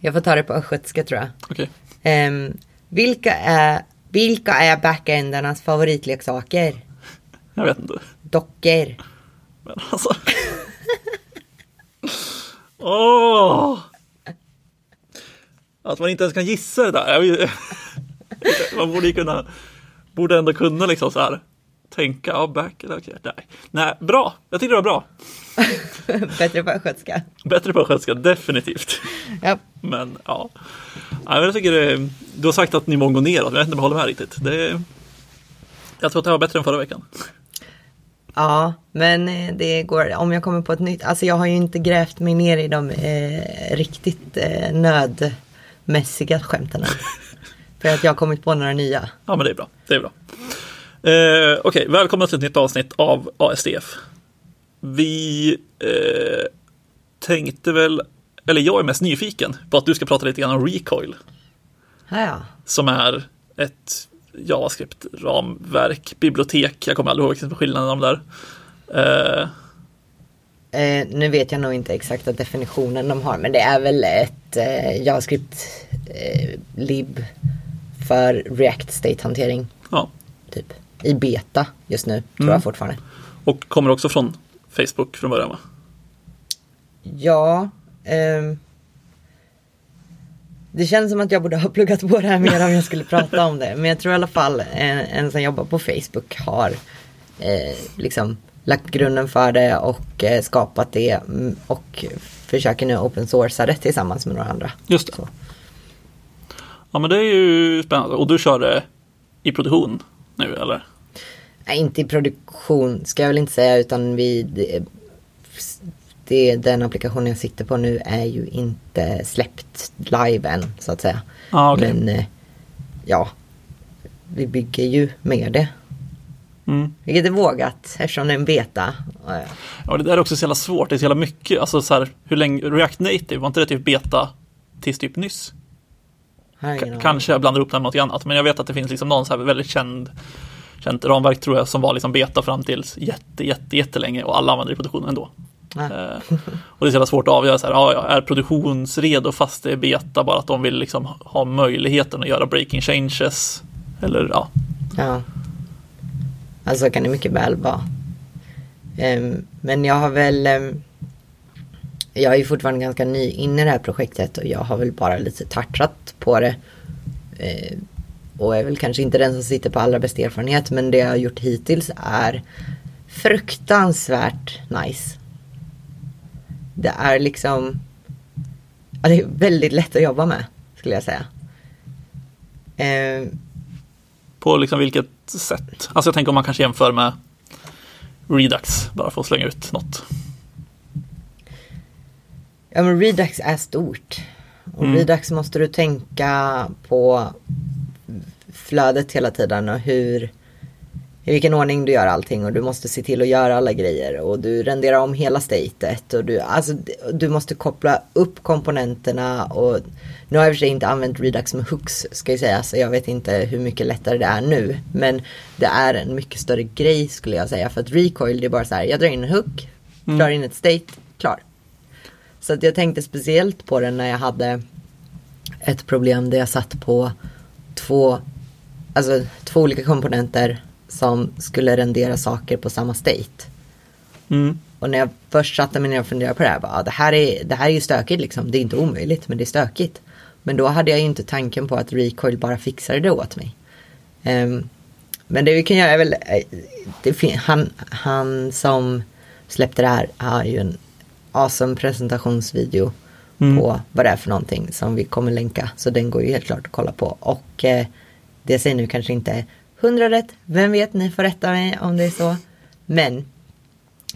Jag får ta det på östgötska tror jag. Okej. Ehm, vilka, är, vilka är backändarnas favoritleksaker? Jag vet inte. Dockor. Men alltså. Åh! Att man inte ens kan gissa det där. Man borde kunna, borde ändå kunna liksom så här tänka, ja back, okej, nej. Nej, bra. Jag tycker det var bra. Bättre på östgötska. Bättre på östgötska, definitivt. Ja. Men ja. Jag tycker det, du har sagt att nivån går neråt, men jag vet inte om jag håller med riktigt. Det, jag tror att det var bättre än förra veckan. ja, men eh, det går, om jag kommer på ett nytt, alltså jag har ju inte grävt mig ner i de eh, riktigt eh, nödmässiga skämten. För att jag har kommit på några nya. Ja, men det är bra. Det är bra. Eh, Okej, välkomna till ett nytt avsnitt av ASDF. Vi eh, tänkte väl, eller jag är mest nyfiken på att du ska prata lite grann om Recoil. Ja. Som är ett JavaScript-ramverk, bibliotek. Jag kommer aldrig ihåg vilken skillnaden om där. Eh, Eh, nu vet jag nog inte exakta definitionen de har, men det är väl ett eh, JavaScript eh, för React State-hantering, ja. typ. I beta just nu, tror jag fortfarande. Och kommer också från Facebook från början va? Ja, ehm, det känns som att jag borde ha pluggat på det här mer om jag skulle prata om det. Men jag tror i alla fall en, en som jobbar på Facebook har eh, liksom lagt grunden för det och eh, skapat det mm, och försöker nu open sourca det tillsammans med några andra. Just det. Så. Ja men det är ju spännande. Och du kör det i produktion nu eller? Nej, inte i produktion ska jag väl inte säga utan vi det, det, den applikationen jag sitter på nu är ju inte släppt live än så att säga. Ja, okej. Men eh, ja, vi bygger ju med det. Mm. Vilket är vågat eftersom det är en beta. Eh, Ja, det där är också så jävla svårt. Det är så jävla mycket. Alltså så här, hur länge, React Native, var inte det typ beta tills typ nyss? K- kanske jag blandar upp det med något annat, men jag vet att det finns liksom någon så här väldigt känd känt ramverk tror jag som var liksom beta fram tills jätte, jätte, jättelänge och alla använder det i produktionen ändå. Eh, och det är så jävla svårt att avgöra så här, ja, är produktionsredo fast det är beta bara att de vill liksom ha möjligheten att göra breaking changes. Eller ja, Ja. Alltså kan det mycket väl vara. Ehm, men jag har väl ehm, Jag är ju fortfarande ganska ny inne i det här projektet och jag har väl bara lite touchat på det. Eh, och är väl kanske inte den som sitter på allra bästa erfarenhet men det jag har gjort hittills är fruktansvärt nice. Det är liksom ja, Det är väldigt lätt att jobba med skulle jag säga. Ehm, på liksom vilket sätt? Alltså jag tänker om man kanske jämför med Redux, bara för att slänga ut något. Ja men Redux är stort. Och Mm. Redux måste du tänka på flödet hela tiden och hur i vilken ordning du gör allting och du måste se till att göra alla grejer och du renderar om hela statet och du, alltså, du måste koppla upp komponenterna och nu har jag i och för sig inte använt Redux med hooks ska jag säga så jag vet inte hur mycket lättare det är nu men det är en mycket större grej skulle jag säga för att recoil det är bara så här jag drar in en hook, drar in ett state, klar. Så att jag tänkte speciellt på det när jag hade ett problem där jag satt på två, alltså två olika komponenter som skulle rendera saker på samma state. Mm. Och när jag först satte mig ner och funderade på det här, bara, "Ja, det här är, det här är ju stökigt liksom. Det är inte omöjligt, men det är stökigt. Men då hade jag ju inte tanken på att Recoil bara fixade det åt mig. Ehm, men det vi kan göra är väl, eh, det, han, han som släppte det här har ju en awesome presentationsvideo Mm. på vad det är för någonting som vi kommer länka. Så den går ju helt klart att kolla på. Och eh, det jag säger nu kanske inte är hundra rätt. Vem vet, ni får rätta mig om det är så. Men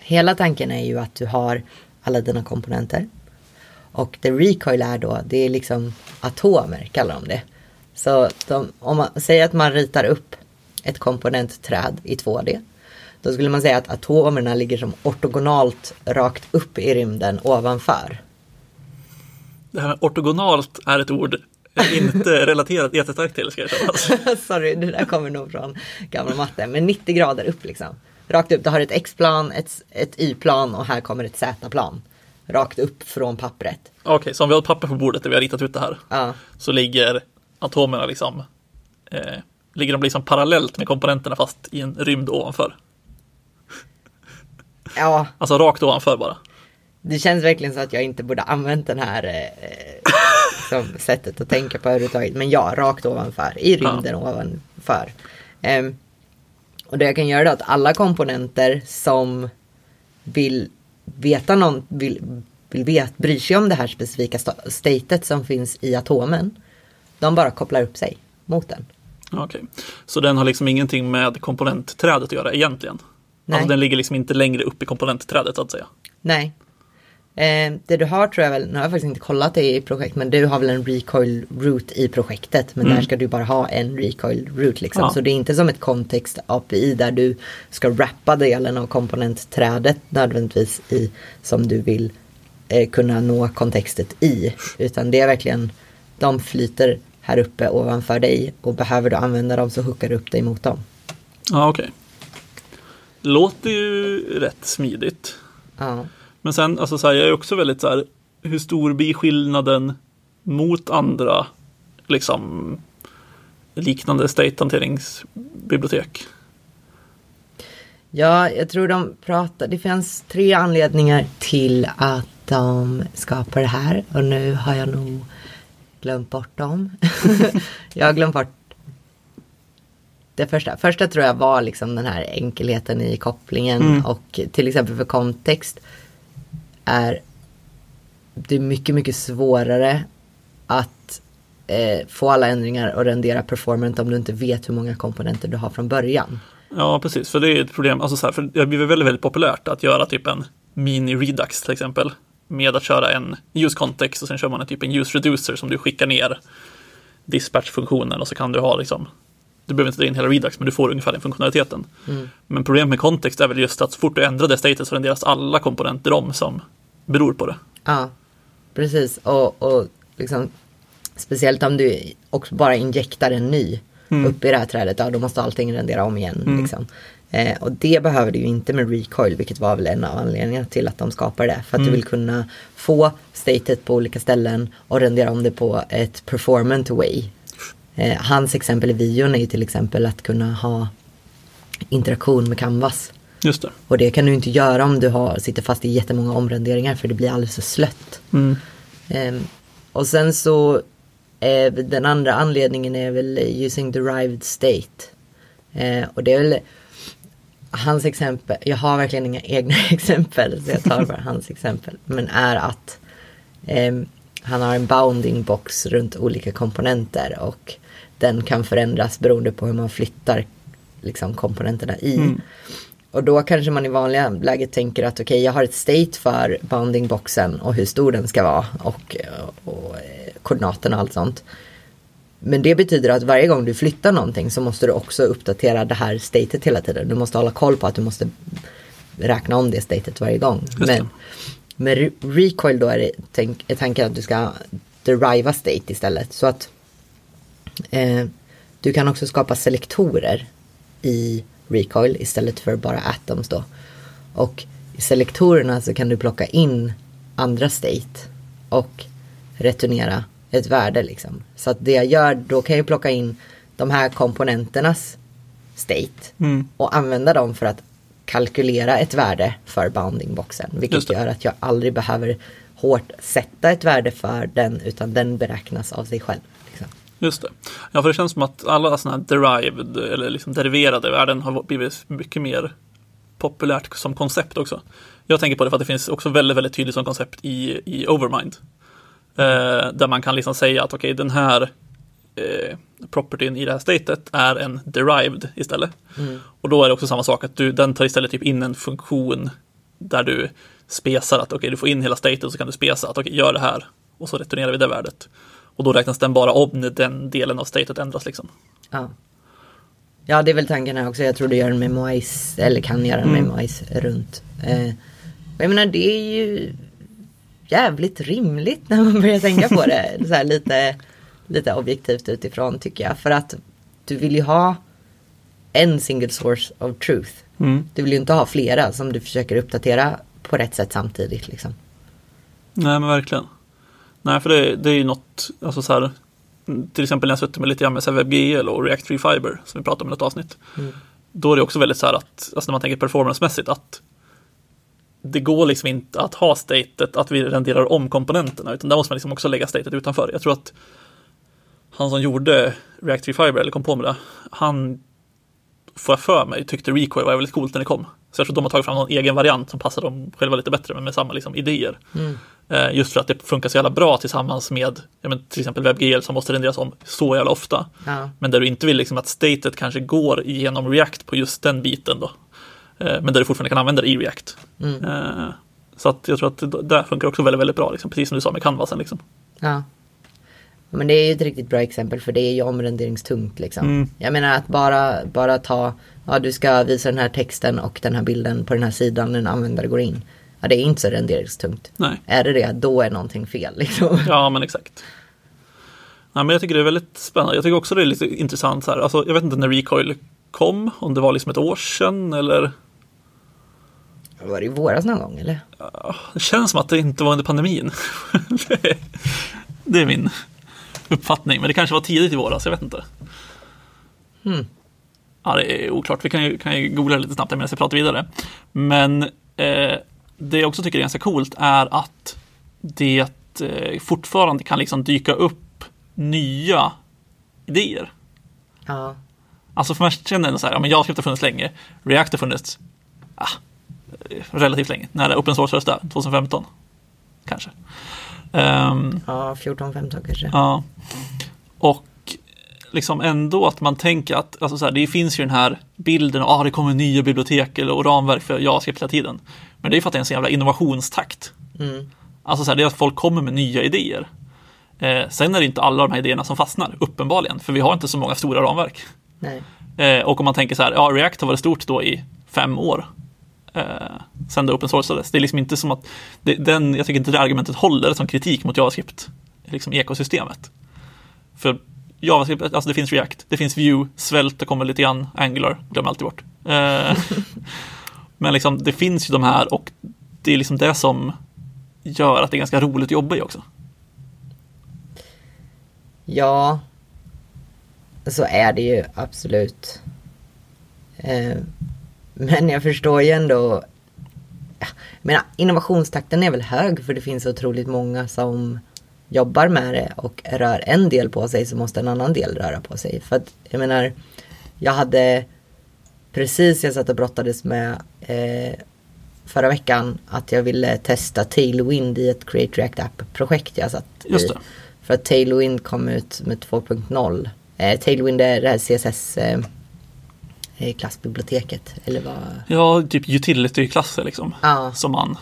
hela tanken är ju att du har alla dina komponenter. Och the recoil är då, det är liksom atomer kallar de det. Så de, om man säger att man ritar upp ett komponentträd i 2D. Då skulle man säga att atomerna ligger som ortogonalt rakt upp i rymden ovanför. Det här med ortogonalt är ett ord inte relaterat jättestarkt till ska jag känna. Sorry, det där kommer nog från gamla matte. Men 90 grader upp liksom. Rakt upp, du har ett X-plan, ett, ett Y-plan och här kommer ett Z-plan. rakt upp från pappret. Okej, så om vi har ett papper på bordet där vi har ritat ut det här. Ja, Så ligger atomerna liksom, eh, ligger de liksom parallellt med komponenterna fast i en rymd ovanför. ja Alltså rakt ovanför bara. det känns verkligen så att jag inte borde använt den här eh, som sättet att tänka på överhuvudtaget. Men ja, rakt ovanför, i rymden ovanför. Ehm, och det jag kan göra är att alla komponenter som vill veta någon, vill, vill vet, bryr sig om det här specifika sta- statet som finns i atomen. De bara kopplar upp sig mot den. Okej, så den har liksom ingenting med komponentträdet att göra egentligen? Nej. Alltså den ligger liksom inte längre upp i komponentträdet så att säga? Nej. Eh, det du har tror jag väl, nu har jag faktiskt inte kollat det i projekt, men du har väl en recoil root i projektet. Men där ska du bara ha en recoil root liksom. Ja. Så det är inte som ett kontext API där du ska wrappa delen av komponentträdet nödvändigtvis i som du vill eh, kunna nå kontextet i. Utan det är verkligen, de flyter här uppe ovanför dig och behöver du använda dem så hookar du upp dig mot dem. Ja, okej. Låter ju rätt smidigt. Ja. Men sen, alltså så här, jag är också väldigt så här, hur stor blir skillnaden mot andra, liksom, liknande state-hanteringsbibliotek? Ja, jag tror de pratar, det finns tre anledningar till att de skapar det här och nu har jag nog glömt bort dem. jag har glömt bort det första. Första tror jag var liksom den här enkelheten i kopplingen Mm. och till exempel för kontext är det är mycket, mycket svårare att eh, få alla ändringar och rendera performant om du inte vet hur många komponenter du har från början. Ja, precis, för det är ett problem. Alltså så här, för det har blivit väldigt, väldigt populärt att göra typ en mini-redux till exempel. Med att köra en use context och sen kör man en typ en use reducer som du skickar ner dispatch-funktionen och så kan du ha liksom du behöver inte dra in hela Redux, men du får ungefär den funktionaliteten. Men problemet med kontext är väl just att så fort du ändrar det statet så renderas alla komponenter om som beror på det. Ja, precis. Och, och liksom, speciellt om du också bara injektar en ny upp i det här trädet, ja då måste allting rendera om igen. Liksom. Eh, och det behöver du ju inte med recoil, vilket var väl en av anledningarna till att de skapar det. För att du vill kunna få statet på olika ställen och rendera om det på ett performant way. Eh, hans exempel i videon är ju till exempel att kunna ha interaktion med Canvas. Just det. Och det kan du inte göra om du har, sitter fast i jättemånga omrenderingar för det blir alldeles för slött. Mm. Ehm, och sen så eh, den andra anledningen är väl using derived state. Eh, och det är väl hans exempel, jag har verkligen inga egna exempel så jag tar bara hans exempel. Men är att ehm, han har en bounding box runt olika komponenter och den kan förändras beroende på hur man flyttar liksom, komponenterna i. Och då kanske man i vanliga läget tänker att okej, jag har ett state för boundingboxen och hur stor den ska vara och, och, eh, koordinaterna och allt sånt. Men det betyder att varje gång du flyttar någonting så måste du också uppdatera det här statet hela tiden. Du måste hålla koll på att du måste räkna om det statet varje gång. Men med re- recoil då är, det tänk, är tanken att du ska deriva state istället. Så att eh, du kan också skapa selektorer i recoil istället för bara atoms då. Och i selektorerna så kan du plocka in andra state och returnera ett värde liksom. Så att det jag gör, då kan jag plocka in de här komponenternas state Mm. och använda dem för att kalkylera ett värde för boundingboxen. Vilket gör att jag aldrig behöver hårt sätta ett värde för den utan den beräknas av sig själv. Liksom. Just det. Ja, för det känns som att alla sådana här derived eller liksom deriverade värden har blivit mycket mer populärt som koncept också. Jag tänker på det för att det finns också väldigt, väldigt tydligt som koncept i, i Overmind. Eh, där man kan liksom säga att okej, den här eh, propertyn i det här statet är en derived istället. Och då är det också samma sak att du, den tar istället typ in en funktion där du spesar att okej, du får in hela statet och så kan du spesa att okej, gör det här och så returnerar vi det värdet. Och då räknas den bara om när den delen av statet ändras liksom. Ja. ja, det är väl tanken här också. Jag tror du gör en memoize, eller kan göra en Mm. memoize runt. Eh, jag menar det är ju jävligt rimligt när man börjar tänka på det. Så här lite, lite objektivt utifrån tycker jag. För att du vill ju ha en single source of truth. Mm. Du vill ju inte ha flera som du försöker uppdatera på rätt sätt samtidigt. Liksom. Nej, men verkligen. Nej, för det, det är ju något, alltså så här, till exempel när jag suttit med lite grann med WebGL och React Free Fiber som vi pratade om i något avsnitt. Mm. Då är det också väldigt så här att, alltså när man tänker performancemässigt, att det går liksom inte att ha statet att vi renderar om komponenterna, utan där måste man liksom också lägga statet utanför. Jag tror att han som gjorde React Free Fiber, eller kom på med det, han, får jag för mig, tyckte Recoil var väldigt coolt när det kom. Så jag tror att de har tagit fram någon egen variant som passar dem själva lite bättre, men med samma liksom, idéer. Mm. Eh, just för att det funkar så jävla bra tillsammans med men, till exempel WebGL som måste renderas om så jävla ofta. Ja. Men där du inte vill liksom att statet kanske går genom React på just den biten då. Eh, men där du fortfarande kan använda det i React. Mm. Eh, så att jag tror att det där funkar också väldigt, väldigt bra, liksom, precis som du sa med canvasen. Liksom. Ja. Men det är ju ett riktigt bra exempel för det är ju omrenderingstungt liksom. Mm. Jag menar att bara, bara ta, ja du ska visa den här texten och den här bilden på den här sidan när en användare går in. Ja det är inte så renderingstungt. Nej. Är det det, då är någonting fel liksom. Ja, men exakt. Nej, men jag tycker det är väldigt spännande. Jag tycker också det är lite intressant så här. Alltså, jag vet inte när Recoil kom, om det var liksom ett år sedan eller Var det i våras någon gång eller? Det känns som att det inte var under pandemin. Det är min uppfattning, men det kanske var tidigt i våras, jag vet inte. Hmm. Ja, det är oklart. Vi kan ju, kan ju googla lite snabbt medan jag pratar vidare. Men eh, det jag också tycker är ganska coolt är att det eh, fortfarande kan liksom dyka upp nya idéer. Ja. Alltså för man känner ändå så här, ja men JavaScript har funnits länge, React har funnits ah, relativt länge. När open source det? 2015? Kanske. Ehm, Ja, 14-15 kanske. ja. Och liksom ändå att man tänker att alltså så här, det finns ju den här bilden av ah, det kommer nya bibliotek eller, och ramverk för JavaScript hela tiden. Men det är för att det är en så jävla innovationstakt. Mm. Alltså så här, det är att folk kommer med nya idéer. Eh, sen är det inte alla de här idéerna som fastnar, uppenbarligen, för vi har inte så många stora ramverk. Eh, och om man tänker så här, ja, React har varit stort då i fem år. Eh, sen det open sourcades. Det är liksom inte som att, det, den, jag tycker inte det argumentet håller som kritik mot JavaScript, liksom ekosystemet. För JavaScript, alltså det finns React, det finns Vue, Svält, det kommer lite grann, Angular, glöm alltid bort. Eh, men liksom, det finns ju de här och det är liksom det som gör att det är ganska roligt att jobba i också. Ja. Så är det ju absolut. Eh, men jag förstår ju ändå. Ja, Jag menar, innovationstakten är väl hög för det finns otroligt många som jobbar med det och rör en del på sig så måste en annan del röra på sig. För att jag menar, jag hade precis jag satt och brottades med eh, förra veckan att jag ville testa Tailwind i ett Create React App-projekt jag satt Just i. det. För att Tailwind kom ut med 2.0. Eh, Tailwind är det här CSS eh, klassbiblioteket. Eller vad? Ja, typ utility-klasser liksom. Ja. Som man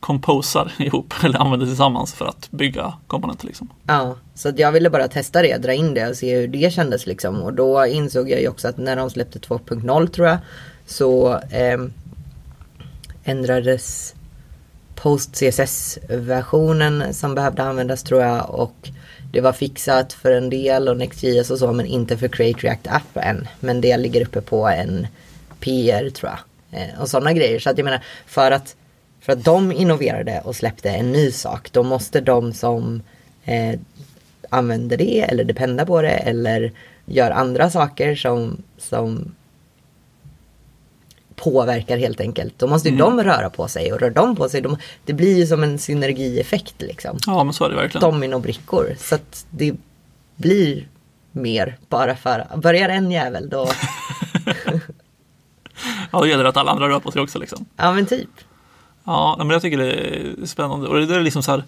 komposar ihop eller använder tillsammans för att bygga komponenter liksom. Ja, så jag ville bara testa det, dra in det och se hur det kändes liksom. Och då insåg jag ju också att när de släppte 2.0 tror jag så ehm, ändrades Post CSS-versionen som behövde användas tror jag och det var fixat för en del och Next.js och så men inte för Create React App än. Men det ligger uppe på en PR tror jag. Eh, och sådana grejer. Så att jag menar för att, för att de innoverade och släppte en ny sak då måste de som eh, använder det eller dependar på det eller gör andra saker som, som påverkar helt enkelt. Då måste ju de röra på sig och rör de på sig, de, det blir ju som en synergieffekt liksom. Ja, men så är det verkligen. Dominobrickor. Så att det blir mer bara för, börjar en jävel då, Ja, då gäller det att alla andra rör på sig också liksom. ja men typ. Ja, men jag tycker det är spännande. Och det är liksom så här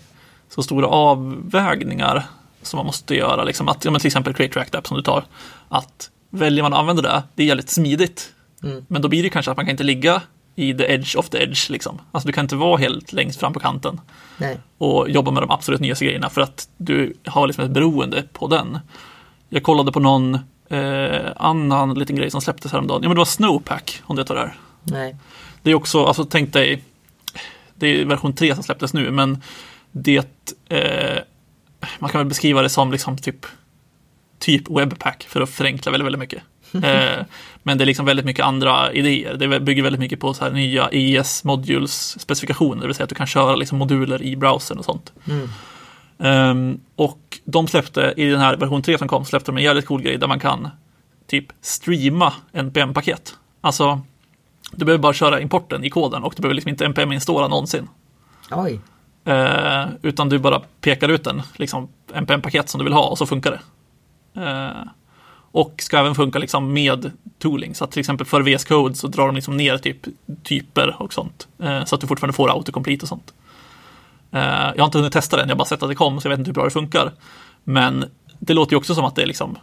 så stora avvägningar som man måste göra. Liksom att, ja, till exempel Create React App som du tar. Att väljer man att använda det, det är jävligt smidigt. Mm. Men då blir det kanske att man kan inte ligga i the edge of the edge. Liksom. Alltså du kan inte vara helt längst fram på kanten Nej. och jobba med de absolut nyaste grejerna för att du har liksom ett beroende på den. Jag kollade på någon eh, annan liten grej som släpptes häromdagen. Ja, men det var Snowpack, om du vet vad det är. Nej. Det är också, alltså tänk dig, det är version 3 som släpptes nu, men det, eh, man kan väl beskriva det som liksom typ, typ Webpack för att förenkla väldigt, väldigt mycket. Eh, men det är liksom väldigt mycket andra idéer. Det bygger väldigt mycket på så här nya ES modules specifikationer, det vill säga att du kan köra liksom moduler i browsern och sånt. Mm. Um, och de släppte, i den här version 3 som kom, släppte de en jävligt cool grej där man kan typ streama NPM-paket. Alltså, du behöver bara köra importen i koden och du behöver liksom inte NPM-installa någonsin. Oj. Uh, utan du bara pekar ut en liksom, NPM-paket som du vill ha och så funkar det. Uh, och ska även funka liksom med tooling. Så att till exempel för VS Code så drar de liksom ner typ typer och sånt. Uh, så att du fortfarande får autocomplete och sånt. Eh, jag har inte hunnit testa den, jag har bara sett att det kom, så jag vet inte hur bra det funkar. Men det låter ju också som att det är liksom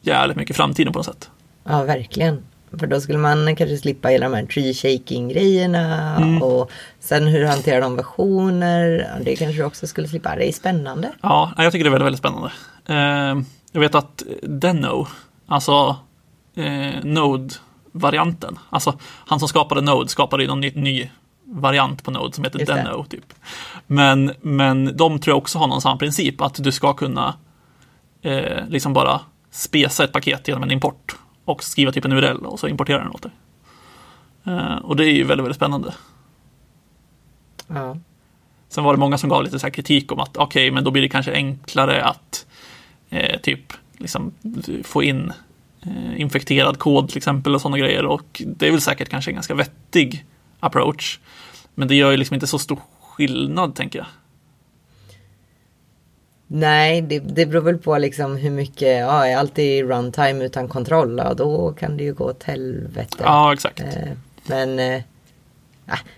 jävligt mycket framtiden på något sätt. Ja, verkligen. För då skulle man kanske slippa hela de här tree shaking grejerna mm. och sen hur hanterar de versioner. Det kanske du också skulle slippa. Det är spännande. Ja, jag tycker det är väldigt, väldigt spännande. Eh, jag vet att Deno, alltså eh, Node-varianten, alltså han som skapade Node skapade ju någon ny, ny variant på Node som heter Deno. Typ. Men, men de tror jag också har någon samma princip, att du ska kunna eh, liksom bara spesa ett paket genom en import och skriva typ en URL och så importera den åt dig. Eh, och det är ju väldigt, väldigt spännande. Ja. Sen var det många som gav lite så kritik om att okej, okay, men då blir det kanske enklare att eh, typ liksom få in eh, infekterad kod till exempel och sådana grejer och det är väl säkert kanske en ganska vettig approach. Men det gör ju liksom inte så stor skillnad tänker jag. Nej, det, det beror väl på liksom hur mycket, ja, är alltid runtime utan kontroll, ja, då kan det ju gå åt helvete. Ja, exakt. Eh, men eh,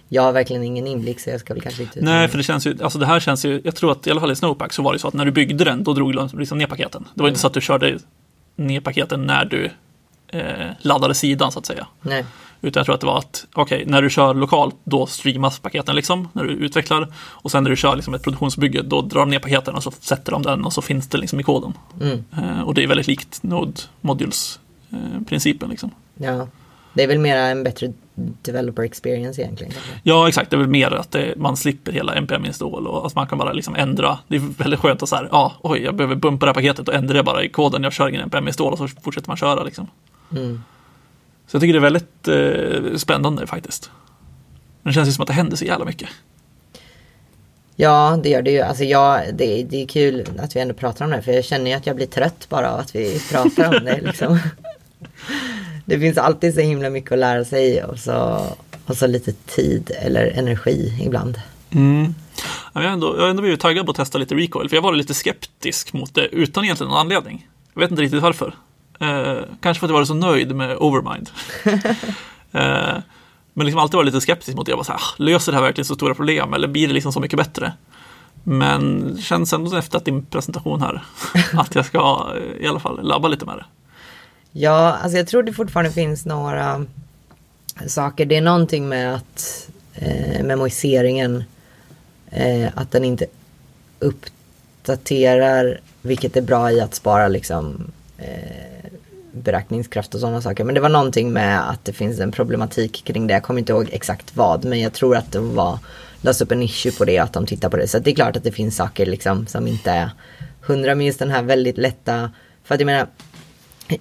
jag har verkligen ingen inblick så jag ska väl kanske inte Nej, för det känns ju, alltså det här känns ju, jag tror att i alla fall i Snowpack så var det så att när du byggde den, då drog du liksom ner paketen. Det var mm. inte så att du körde ner paketen när du eh, laddade sidan så att säga. Nej. Utan jag tror att det var att, okej, okay, när du kör lokalt, då streamas paketen liksom, när du utvecklar. Och sen när du kör liksom ett produktionsbygge, då drar de ner paketen och så sätter de den och så finns det liksom i koden. Mm. Eh, och det är väldigt likt Node Modules-principen. Eh, liksom. Ja, det är väl mer en bättre developer experience egentligen. Ja, exakt. Det är väl mer att det, man slipper hela npm-install och att man kan bara liksom ändra. Det är väldigt skönt att så här, ja, oj, jag behöver bumpa det här paketet och ändra det bara i koden. Jag kör ingen npm-install och så fortsätter man köra liksom. Mm. Så jag tycker det är väldigt eh, spännande faktiskt. Men det känns ju som att det händer så jävla mycket. Ja, det gör det ju. Alltså jag, det, det är kul att vi ändå pratar om det. För jag känner ju att jag blir trött bara av att vi pratar om det. Liksom. Det finns alltid så himla mycket att lära sig och så, och så lite tid eller energi ibland. Mm. Jag har ändå, jag har ändå blivit taggad på att testa lite recoil. För jag var lite skeptisk mot det utan egentligen någon anledning. Jag vet inte riktigt varför. Eh, kanske för att jag var så nöjd med Overmind. eh, men liksom alltid varit lite skeptisk mot det. Jag var så här, ah, löser det här verkligen så stora problem eller blir det liksom så mycket bättre? Men det känns ändå efter att din presentation här att jag ska eh, i alla fall labba lite med det. Ja, alltså jag tror det fortfarande finns några saker. Det är någonting med att eh, memoiseringen, eh, att den inte uppdaterar, vilket är bra i att spara liksom eh, beräkningskraft och sådana saker. Men det var någonting med att det finns en problematik kring det. Jag kommer inte ihåg exakt vad, men jag tror att det var lades upp en issue på det, att de tittar på det. Så det är klart att det finns saker liksom som inte är hundra, men just den här väldigt lätta, för att jag menar,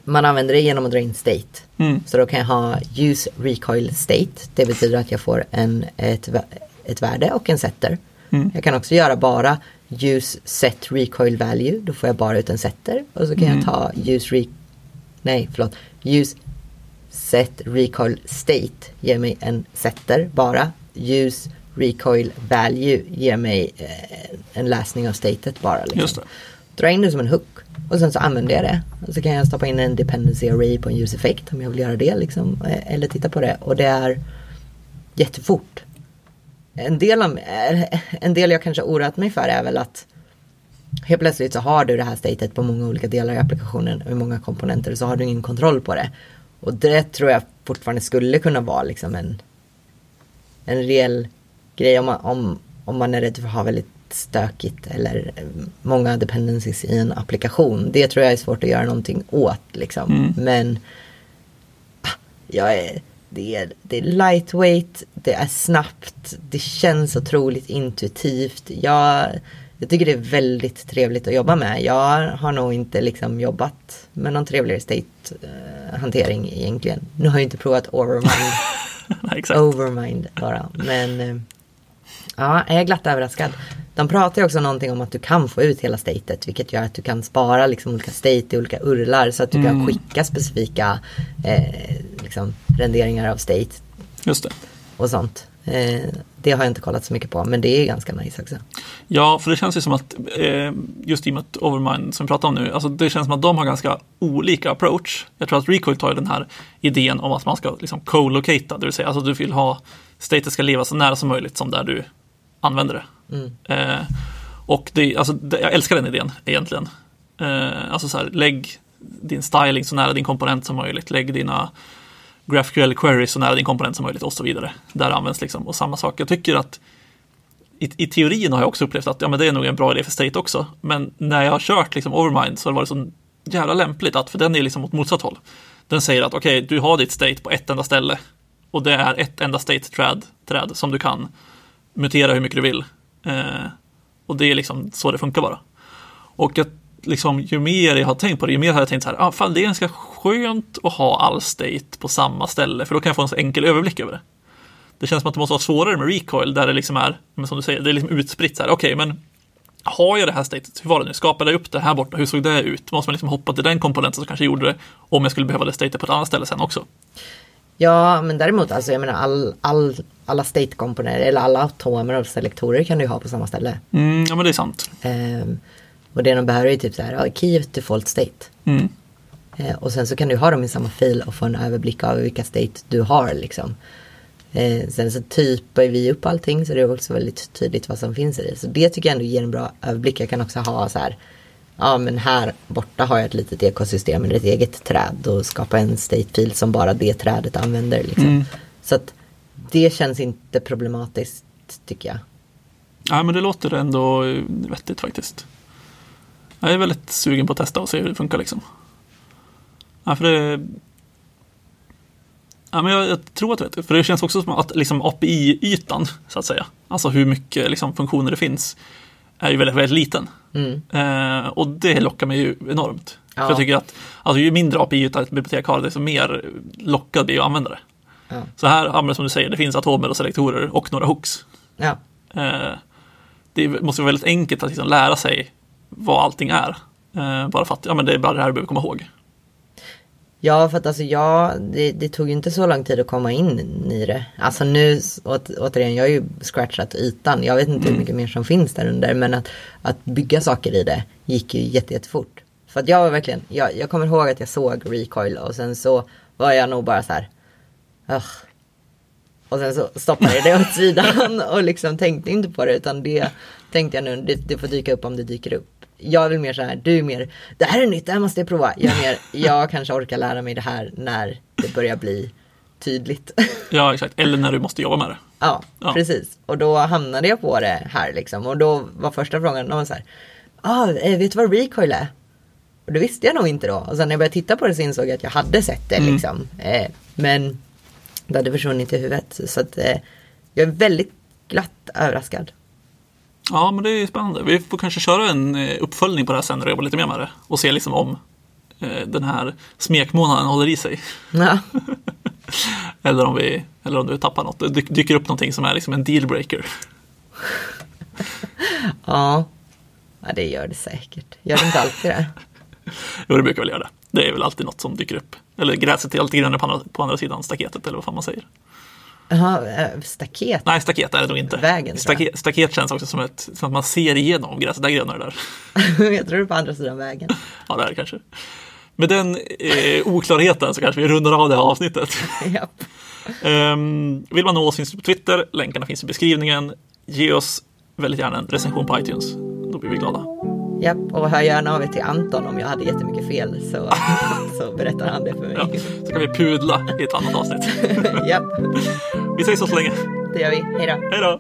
man använder det genom att dra in state. Mm. Så då kan jag ha use recoil state. Det betyder att jag får en, ett, ett värde och en setter. Mm. Jag kan också göra bara use set recoil value. Då får jag bara ut en setter. Och så kan mm. jag ta use re nej förlåt, use set recoil state ger mig en setter bara. Use recoil value ger mig eh, en läsning av statet bara. Liksom. Dra in det som en hook och sen så använder jag det. Och så kan jag stoppa in en dependency array på en ljuseffekt om jag vill göra det liksom. Eh, eller titta på det och det är jättefort. En del, av, eh, en del jag kanske oroat mig för är väl att helt plötsligt så har du det här statet på många olika delar i applikationen och i många komponenter och så har du ingen kontroll på det. Och det tror jag fortfarande skulle kunna vara liksom en, en reell grej om man, om, om man är rädd för att ha väldigt stökigt eller många dependencies i en applikation. Det tror jag är svårt att göra någonting åt liksom. Mm. Men jag är, det, är, det är lightweight, det är snabbt, det känns otroligt intuitivt. Jag Jag tycker det är väldigt trevligt att jobba med. Jag har nog inte liksom jobbat med någon trevligare state-hantering egentligen. Nu har jag inte provat Overmind, Nej. Overmind bara. Men eh, ja, jag är glatt överraskad. De pratar ju också någonting om att du kan få ut hela statet, vilket gör att du kan spara liksom olika state i olika urlar så att du kan skicka specifika eh, liksom, renderingar av state Just det. och sånt. Eh, det har jag inte kollat så mycket på, men det är ganska nice också. Ja, för det känns ju som att eh, just i och med att Overmind som vi pratar om nu, alltså det känns som att de har ganska olika approach. Jag tror att Recoil tar den här idén om att man ska liksom co-locata, det vill säga alltså du vill ha statet ska leva så nära som möjligt som där du använder det. Eh, och det, alltså, det, jag älskar den idén egentligen. Eh, alltså så här, lägg din styling så nära din komponent som möjligt, lägg dina GraphQL queries så nära din komponent som möjligt och så vidare. Där används liksom, och samma sak. Jag tycker att i, i teorin har jag också upplevt att ja, men det är nog en bra idé för State också. Men när jag har kört liksom Overmind så har det varit så jävla lämpligt att, för den är liksom åt motsatt håll. Den säger att okej, du har ditt state på ett enda ställe och det är ett enda state träd, träd som du kan mutera hur mycket du vill. Eh, och det är liksom så det funkar bara. Och att liksom, ju mer jag har tänkt på det, ju mer har jag tänkt så här, ah, fan, det är ganska skönt att ha all state på samma ställe, för då kan jag få en så enkel överblick över det. Det känns som att det måste vara svårare med recoil, där det liksom är, men som du säger, det är liksom utspritt så här, okej, men har jag det här statet, hur var det nu, skapade jag upp det här borta, hur såg det ut? Måste man liksom hoppa till den komponenten som kanske gjorde det, om jag skulle behöva det statet på ett annat ställe sen också. Ja, men däremot alltså jag menar all, all, alla state-komponenter eller alla atomer och selektorer kan du ha på samma ställe. Mm, ja, men det är sant. Ehm, och det de behöver är typ så här, ja, key default state. Mm. Eh, och sen så kan du ha dem i samma fil och få en överblick av vilka state du har liksom. Eh, sen så typar vi upp allting så det är också väldigt tydligt vad som finns i det. Så det tycker jag ändå ger en bra överblick. Jag kan också ha så här, ja men här borta har jag ett litet ekosystem eller ett eget träd och skapa en state-fil som bara det trädet använder. Liksom. Mm. Så att det känns inte problematiskt tycker jag. Ja, men det låter ändå vettigt faktiskt. Jag är väldigt sugen på att testa och se hur det funkar liksom. Ja, för det... Ja, men jag, jag tror att det vet, för det känns också som att liksom API-ytan, så att säga, alltså hur mycket liksom, funktioner det finns, är ju väldigt, väldigt liten. Mm. Eh, och det lockar mig ju enormt. Ja. För jag tycker att alltså, ju mindre API-yta ett bibliotek har, desto mer lockad blir jag att använda det. Ja. Så här, som du säger, det finns atomer och selektorer och några hooks. Ja. Eh, det måste vara väldigt enkelt att liksom lära sig vad allting är. Eh, bara för att ja, men det är bara det här du behöver komma ihåg. Ja, för att alltså jag, det, det tog ju inte så lång tid att komma in i det. Alltså nu, åt, återigen, jag har ju scratchat ytan. Jag vet inte hur mycket mer som finns där under. Men att, att bygga saker i det gick ju jätte, jättefort. För att jag var verkligen, jag, jag kommer ihåg att jag såg recoil och sen så var jag nog bara så här. "Ugh." Och sen så stoppade jag det åt sidan och liksom tänkte inte på det utan det tänkte jag nu, det, det får dyka upp om det dyker upp. Jag är väl mer så här, du är mer, det här är nytt, det här måste jag prova. Jag är mer, jag kanske orkar lära mig det här när det börjar bli tydligt. Ja, exakt. Eller när du måste jobba med det. ja, Ja. precis. Och då hamnade jag på det här liksom. Och då var första frågan, var så här, ah, eh, vet du vad recoil är? Och det visste jag nog inte då. Och sen när jag började titta på det så insåg jag att jag hade sett det Mm. liksom. Eh, men det hade försvunnit i huvudet. Så att eh, jag är väldigt glatt överraskad. Ja, men det är spännande. Vi får kanske köra en eh, uppföljning på det här sen och jobba lite mer med det. Och se liksom om eh, den här smekmånaden håller i sig. Ja, Eller om, vi, eller om du tappar något. Det dy- dyker upp någonting som är liksom en dealbreaker. ja. ja, det gör det säkert. Gör det inte alltid det? Jo, det brukar väl göra det. Det är väl alltid något som dyker upp. Eller gräset är alltid grönare på andra, på andra sidan staketet, eller vad fan man säger. Jaha, eh, staket. Nej, staket är det nog inte. Vägen, staket, staket känns också som, ett, som att man ser igenom gräset. Där är grönare där. jag tror det är på andra sidan vägen. Ja, det är det kanske. Med den eh, oklarheten så kanske vi rundar av det här avsnittet. Japp. Um, vill man nå oss finns det på Twitter, länkarna finns i beskrivningen. Ge oss väldigt gärna en recension på iTunes. Då blir vi glada. Japp, och hör gärna av er till Anton om jag hade jättemycket fel så, så berättar han det för mig. Ja, så kan vi pudla i ett annat avsnitt. ja. Vi ses så länge. Det gör vi. Hej då. Hej då.